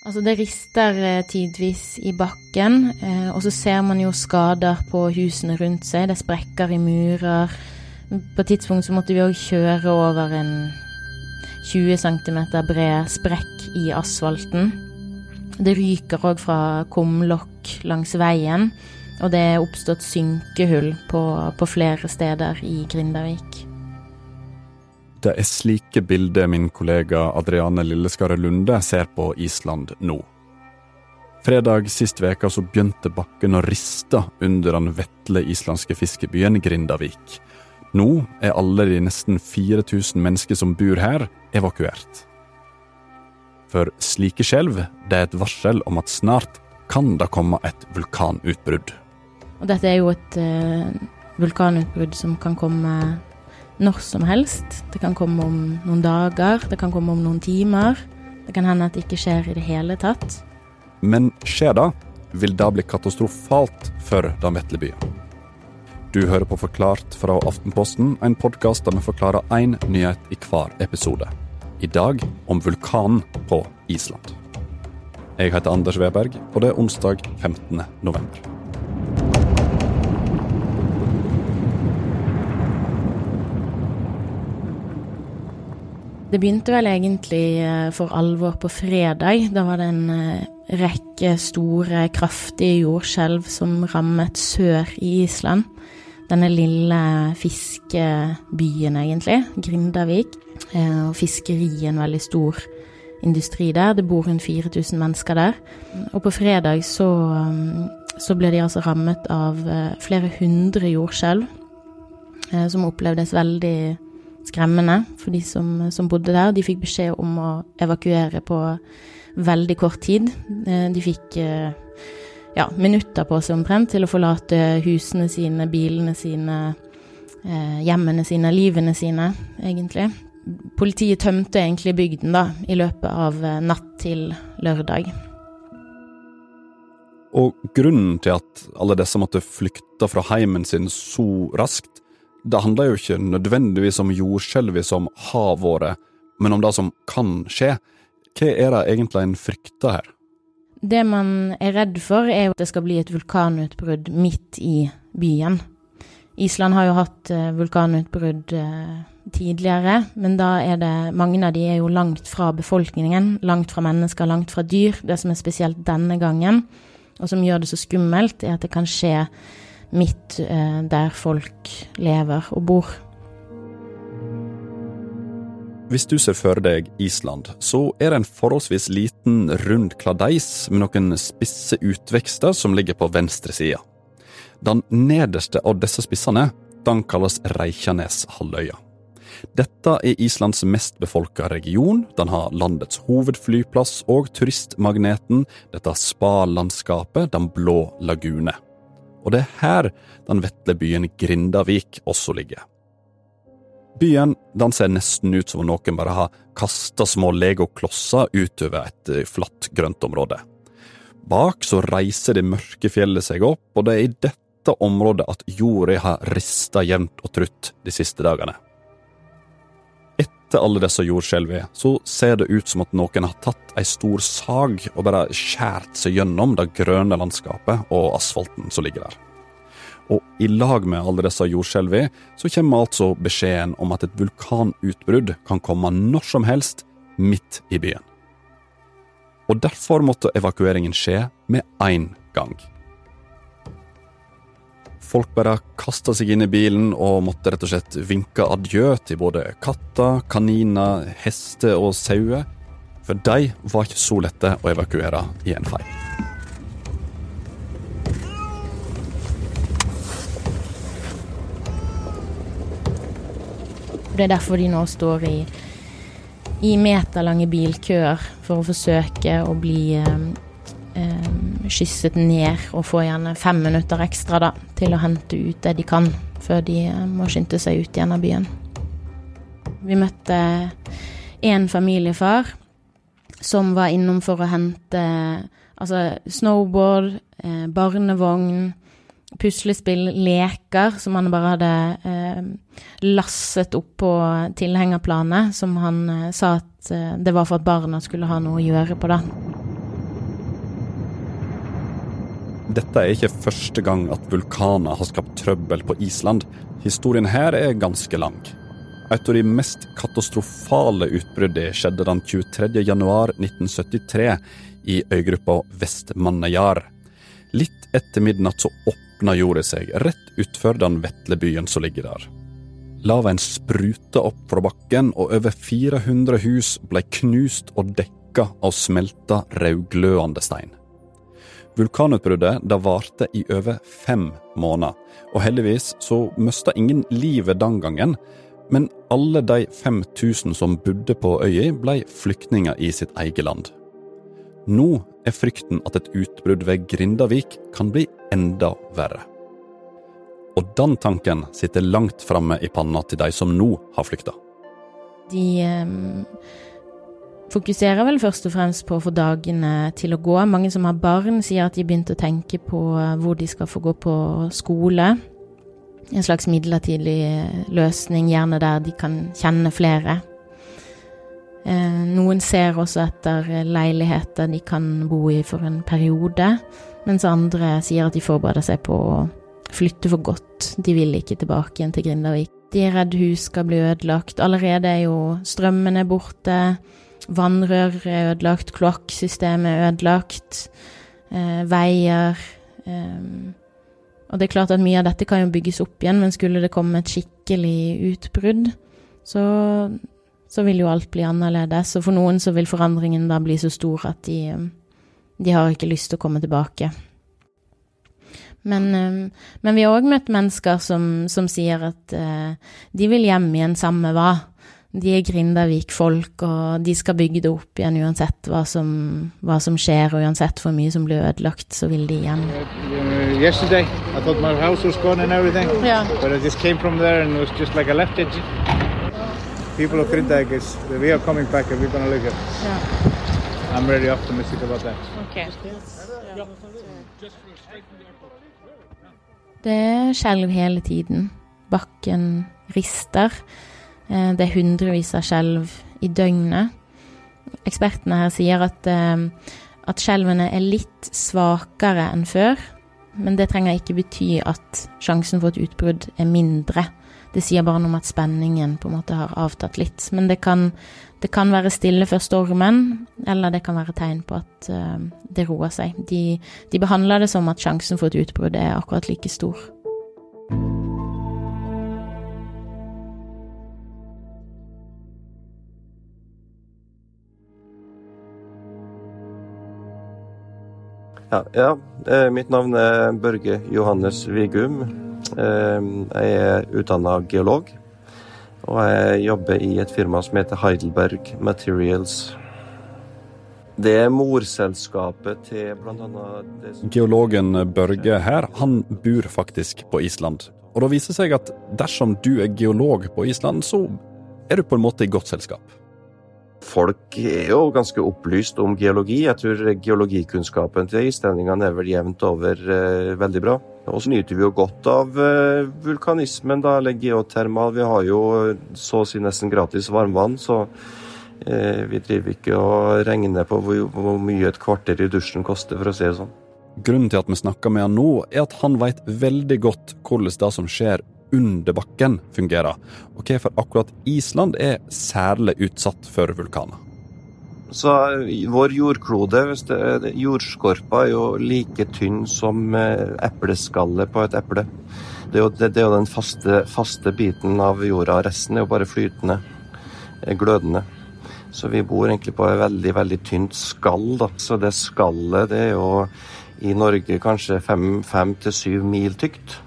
Altså, det rister eh, tidvis i bakken, eh, og så ser man jo skader på husene rundt seg. Det sprekker i murer. På et tidspunkt så måtte vi òg kjøre over en 20 cm bred sprekk i asfalten. Det ryker òg fra kumlokk langs veien, og det er oppstått synkehull på, på flere steder i Grindavik. Det er slike bilder min kollega Adriane Lilleskare Lunde ser på Island nå. Fredag sist veka så begynte bakken å riste under den vetle islandske fiskebyen Grindavik. Nå er alle de nesten 4000 mennesker som bor her, evakuert. For slike skjelv det er et varsel om at snart kan det komme et vulkanutbrudd. Og dette er jo et uh, vulkanutbrudd som kan komme når som helst. Det kan komme om noen dager, det kan komme om noen timer. Det kan hende at det ikke skjer i det hele tatt. Men skjer det, vil det bli katastrofalt for den vesle byen. Du hører på Forklart fra Aftenposten, en podkast der vi forklarer én nyhet i hver episode. I dag om vulkanen på Island. Jeg heter Anders Weberg, og det er onsdag 15. november. Det begynte vel egentlig eh, for alvor på fredag. Da var det en eh, rekke store, kraftige jordskjelv som rammet sør i Island. Denne lille fiskebyen, egentlig, Grindavik. Eh, og fiskeri en veldig stor industri der. Det bor rundt 4000 mennesker der. Og på fredag så, så ble de altså rammet av flere hundre jordskjelv, som opplevdes veldig skremmende for de som, som, bodde der. De fikk beskjed om å evakuere på veldig kort tid. Eh, de fikk eh, ja, minutter på seg omtrent til å forlate husene sine, bilene sine, eh, hjemmene sine, livene sine, egentlig. Politiet tømte egentlig bygden da, i løpet av natt til lørdag. Og grunnen til at alle disse måtte flykte fra heimen sin så raskt, det handler jo ikke nødvendigvis om jordskjelvet som har vært, men om det som kan skje. Hva er det egentlig en frykter her? Det man er redd for, er at det skal bli et vulkanutbrudd midt i byen. Island har jo hatt eh, vulkanutbrudd eh, tidligere, men da er det Mange av de er jo langt fra befolkningen, langt fra mennesker, langt fra dyr. Det som er spesielt denne gangen, og som gjør det så skummelt, er at det kan skje midt eh, der folk lever og bor. Hvis du ser for deg Island, så er det en forholdsvis liten, rund kladeis med noen spisse utvekster som ligger på venstre side. Den nederste av disse spissene den kalles Reykjaneshalvøya. Dette er Islands mest befolka region. Den har landets hovedflyplass og turistmagneten, dette spa-landskapet Den blå lagune. Og det er her den vetle byen Grindavik også ligger. Byen den ser nesten ut som om noen bare har kasta små legoklosser utover et eh, flatt grøntområde. Bak så reiser det mørke fjellet seg opp, og det er i dette området at jorda har rista jevnt og trutt de siste dagene etter alle disse jordskjelvene, så ser det ut som at noen har tatt ei stor sag og bare skjært seg gjennom det grønne landskapet og asfalten som ligger der. Og i lag med alle disse jordskjelvene, så kommer altså beskjeden om at et vulkanutbrudd kan komme når som helst midt i byen. Og derfor måtte evakueringen skje med én gang. Folk bare kasta seg inn i bilen og måtte rett og slett vinke adjø til både katter, kaniner, hester og sauer. For de var ikke så lette å evakuere i en fei. Det er derfor de nå står i, i meterlange bilkøer for å forsøke å bli eh, skysset ned og får gjerne fem minutter ekstra da, til å hente ut det de kan, før de eh, må skynde seg ut igjen av byen. Vi møtte en familiefar som var innom for å hente altså snowboard, eh, barnevogn, puslespill, leker som han bare hadde eh, lasset opp på tilhengerplanet, som han eh, sa at eh, det var for at barna skulle ha noe å gjøre på, da. Dette er ikke første gang at vulkaner har skapt trøbbel på Island. Historien her er ganske lang. Et av de mest katastrofale utbruddene skjedde den 23. januar 1973 i øygruppa Vestmannajar. Litt etter midnatt så åpna jorda seg rett utfor den vetle byen som ligger der. Lavaen spruta opp fra bakken, og over 400 hus ble knust og dekka av smelta, rødglødende stein. Vulkanutbruddet det varte i over fem måneder, og heldigvis så mista ingen livet den gangen, men alle de 5000 som bodde på øya, ble flyktninger i sitt eget land. Nå er frykten at et utbrudd ved Grindavik kan bli enda verre. Og den tanken sitter langt framme i panna til de som nå har flykta. De eh, fokuserer vel først og fremst på å få dagene til å gå. Mange som har barn, sier at de begynte å tenke på eh, hvor de skal få gå på skole. En slags midlertidig løsning, gjerne der de kan kjenne flere. Eh, noen ser også etter leiligheter de kan bo i for en periode, mens andre sier at de forbereder seg på å flytte for godt. De vil ikke tilbake igjen til Grindavik. De er redd hus skal bli ødelagt. Allerede er jo strømmene borte. Vannrør er ødelagt, kloakksystemet er ødelagt. Eh, veier. Eh, og det er klart at mye av dette kan jo bygges opp igjen, men skulle det komme et skikkelig utbrudd, så, så vil jo alt bli annerledes. Og for noen så vil forandringen da bli så stor at de, de har ikke lyst til å komme tilbake. Men, men vi har òg møtt mennesker som, som sier at eh, de vil hjem igjen samme hva. De er Grindavik-folk, og de skal bygge det opp igjen uansett hva som, hva som, skjer, og uansett hvor mye som blir ødelagt, så vil de igjen. Uh, yesterday, I thought my house was gone and everything, yeah. but I just came from there and it was just like I left it. People of Grindavik is we are coming back and we're gonna live here. Yeah. I'm really optimistic about that. Okay. Det skjelver hele tiden. Bakken rister. Eh, det er hundrevis av skjelv i døgnet. Ekspertene her sier at, eh, at skjelvene er litt svakere enn før, men det trenger ikke bety at sjansen for et utbrudd er mindre. Det sier bare noe om at spenningen på en måte har avtatt litt. Men det kan, det kan være stille før stormen, eller det kan være tegn på at uh, det roer seg. De, de behandler det som at sjansen for et utbrudd er akkurat like stor. Ja, ja. Eh, mitt navn er Børge Johannes Vigum. Eh, jeg er utdanna geolog. Og jeg jobber i et firma som heter Heidelberg Materials. Det er morselskapet til bl.a. Geologen Børge her, han bor faktisk på Island. Og det viser seg at dersom du er geolog på Island, så er du på en måte i godt selskap. Folk er jo ganske opplyst om geologi. Jeg tror geologikunnskapen til islendingene er vel jevnt over eh, veldig bra. Og så nyter vi jo godt av eh, vulkanismen, da, eller geotermal. Vi har jo så å si nesten gratis varmvann, så eh, vi driver ikke og regner på hvor, hvor mye et kvarter i dusjen koster, for å si det sånn. Grunnen til at vi snakker med han nå, er at han veit veldig godt hvordan det som skjer under bakken fungerer, og hvorfor akkurat Island er særlig utsatt for vulkaner. Så vår jordklode, det, jordskorpa, er jo like tynn som eh, epleskallet på et eple. Det er jo, det, det er jo den faste, faste, biten av jorda. Resten er jo bare flytende, eh, glødende. Så vi bor egentlig på et veldig, veldig tynt skall, da. Så det skallet, det er jo i Norge kanskje fem, fem til syv mil tykt.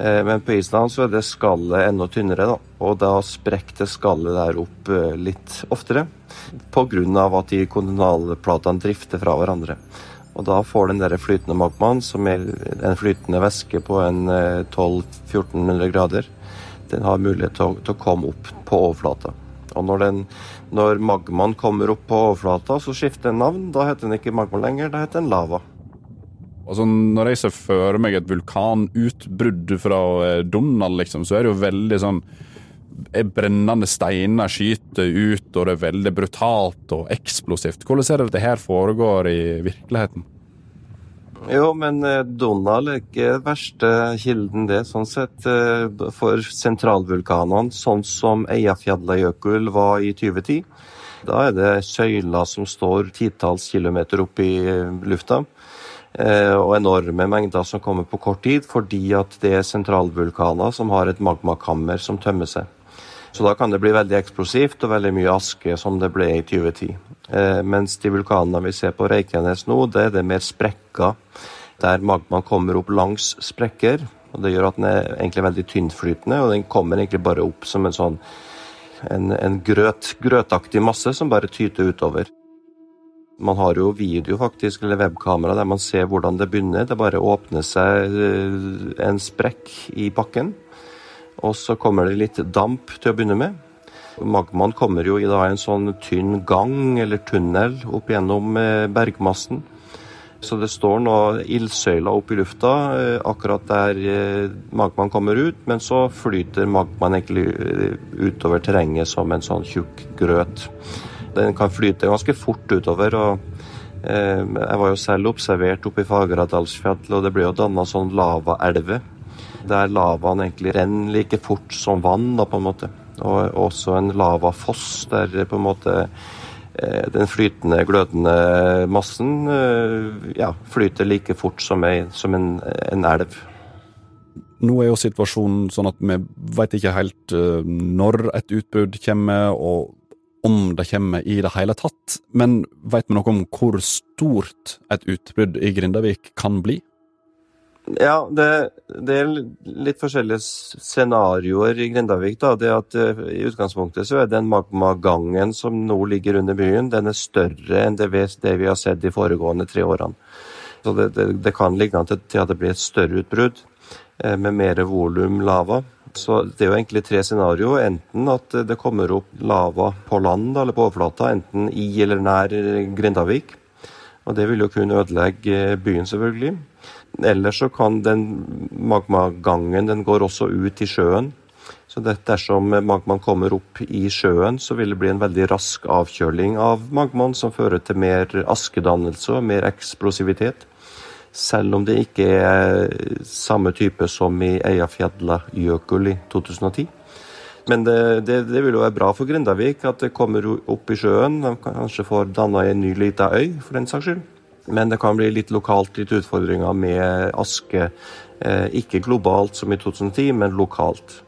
Eh, men på Island så er det skallet enda tynnere, da. Og da sprekker det skallet der opp eh, litt oftere. Pga. at de kondinalplatene drifter fra hverandre. Og da får den der flytende magmaen, som er en flytende væske på en 1200-1400 eh, grader, den har mulighet til å, til å, komme opp på overflata. Og når, den, når magmaen kommer opp på overflata, så skifter den navn. Da heter den ikke magma lenger, da heter den lava. Altså, når jeg ser for meg et vulkanutbrudd fra eh, Donald, liksom, så er det jo veldig sånn Brennende steiner skyter ut, og det er veldig brutalt og eksplosivt. Hvordan er det dette her foregår i virkeligheten? Jo, men eh, Donald er ikke verste kilden, det, sånn sett. Eh, for sentralvulkanene, sånn som Eyjafjallajökull var i 2010. Da er det søyler som står titalls kilometer opp i eh, lufta. Og enorme mengder som kommer på kort tid, fordi at det er sentralvulkaner som har et magmakammer som tømmer seg. Så da kan det bli veldig eksplosivt og veldig mye aske, som det ble i 2010. Eh, mens de vulkanene vi ser på Reykjanes nå, det er det mer sprekker, der magmaen kommer opp langs sprekker. og Det gjør at den er egentlig veldig tynnflytende, og den kommer egentlig bare opp som en sånn en, en grøt, grøtaktig masse som bare tyter utover. Man har jo video faktisk, eller webkamera der man ser hvordan det begynner. Det bare åpner seg eh, en sprekk i bakken. Og så kommer det litt damp til å begynne med. Magmaen kommer jo i en sånn tynn gang eller tunnel opp gjennom eh, bergmassen. Så det står nå ildsøyler opp i lufta eh, akkurat der magmaen kommer ut, men så flyter magmaen egentlig utover terrenget som en sånn tjukk grøt. Den kan flyte ganske fort utover. og Jeg var jo selv observert oppe i Fageradalsfjellet, og det ble jo danna sånn lavaelver der lavaen egentlig renner like fort som vann, da, på en måte. Og også en lavafoss der på en måte eh, den flytende, glødende massen eh, ja, flyter like fort som, ei, som en, en, elv. Nå er jo situasjonen sånn at vi vet ikke helt eh, når et utbrudd kommer, og om det kommer i det hele tatt. Men vet vi noe om hvor stort et utbrudd i Grindavik kan bli? Ja, det, det, er litt forskjellige scenarioer i Grindavik. da, det at uh, I utgangspunktet så er den magmagangen som nå ligger under byen, den er større enn det vi, det vi har sett de foregående tre årene. Så Det, det, kan ligge an til, at det blir et større utbrudd med mer volum lava. Så Det er jo egentlig tre scenarioer. Enten at det kommer opp lava på land eller på overflata, enten i eller nær Grindavik. Og Det vil jo kunne ødelegge byen, selvfølgelig. Ellers så kan den magmagangen den går også ut i sjøen. Så det, dersom magmaen kommer opp i sjøen, så vil det bli en veldig rask avkjøling av magmaen, som fører til mer askedannelse og mer eksplosivitet. Selv om det ikke er samme type som i Eyjafjallajökull i 2010. Men det, det, det, vil jo være bra for Grindavik at det kommer opp i sjøen. De kanskje får danna en ny lita øy, for den saks skyld. Men det kan bli litt lokalt litt utfordringer med aske. Eh, ikke globalt som i 2010, men lokalt.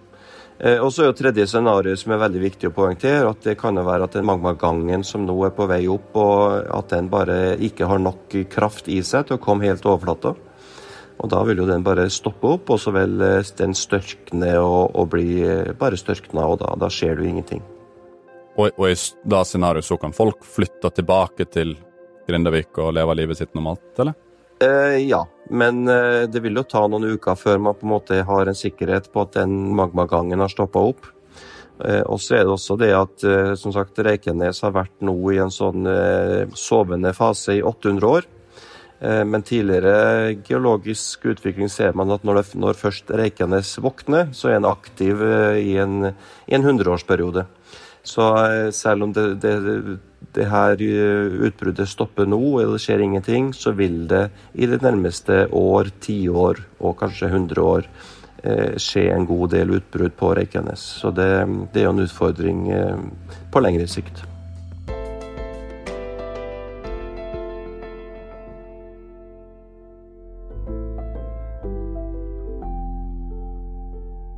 Eh, og så er jo tredje scenario som er veldig viktig å poengtere, at det kan jo være at den magmagangen som nå er på vei opp, og at den bare ikke har nok kraft i seg til å komme helt overflata. Og da vil jo den bare stoppe opp, og så vil eh, den størkne og, og bli bare størkna, og da, da skjer det jo ingenting. Og, og i det scenarioet så kan folk flytte tilbake til Grindavik og leve livet sitt normalt, eller? Eh, ja, men eh, det vil jo ta noen uker før man på en måte har en sikkerhet på at den magmagangen har stoppa opp. Eh, og så er det også det at som sagt, Reikenes har vært nå i en sånn sovende fase i 800 år. Men tidligere geologisk utvikling ser man at når, det, når først Reikenes våkner, så er en aktiv i i en hundreårsperiode. Så selv om det, det det her eh, utbruddet stopper nå, eller det skjer ingenting, så vil det i det nærmeste år, tiår og kanskje 100 år eh, skje en god del utbrudd på Reykjanes. Så det, det er jo en utfordring eh, på lengre sikt.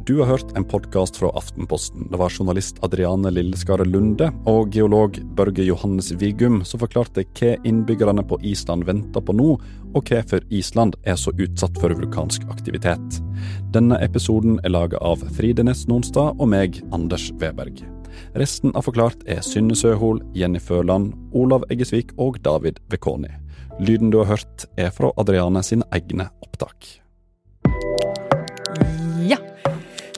Du har hørt en podkast fra Aftenposten. Det var journalist Adriane Lilleskare Lunde og geolog Børge Johannes Vigum som forklarte hva innbyggerne på Island venter på nå, og hvorfor Island er så utsatt for vulkansk aktivitet. Denne episoden er laga av Fride Næss Nonstad og meg, Anders Weberg. Resten av Forklart er Synne Søhol, Jenny Førland, Olav Eggesvik og David Vekoni. Lyden du har hørt, er fra Adriane sine egne opptak.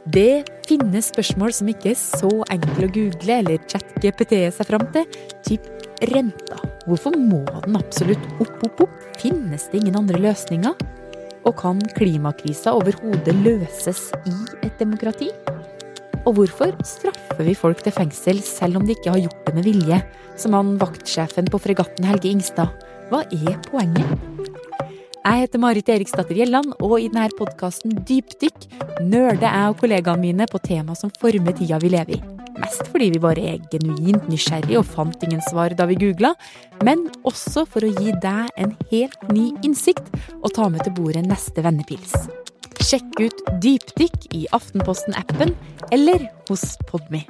Det finnes spørsmål som ikke er så enkle å google eller chat-GPT seg fram til. Typ renta. Hvorfor må den absolutt opp, opp, opp? Finnes det ingen andre løsninger? Og kan klimakrisa overhodet løses i et demokrati? Og hvorfor straffer vi folk til fengsel selv om de ikke har gjort det med vilje? Som han vaktsjefen på fregatten Helge Ingstad. Hva er poenget? Jeg heter Marit Eriksdatter Gjelland, og i denne podkasten Dypdykk nøler jeg og kollegaene mine på tema som former tida vi lever i. Mest fordi vi bare er genuint nysgjerrige og fant ingen svar da vi googla, men også for å gi deg en helt ny innsikt og ta med til bordet neste vennepils. Sjekk ut Dypdykk i Aftenposten-appen eller hos Podme.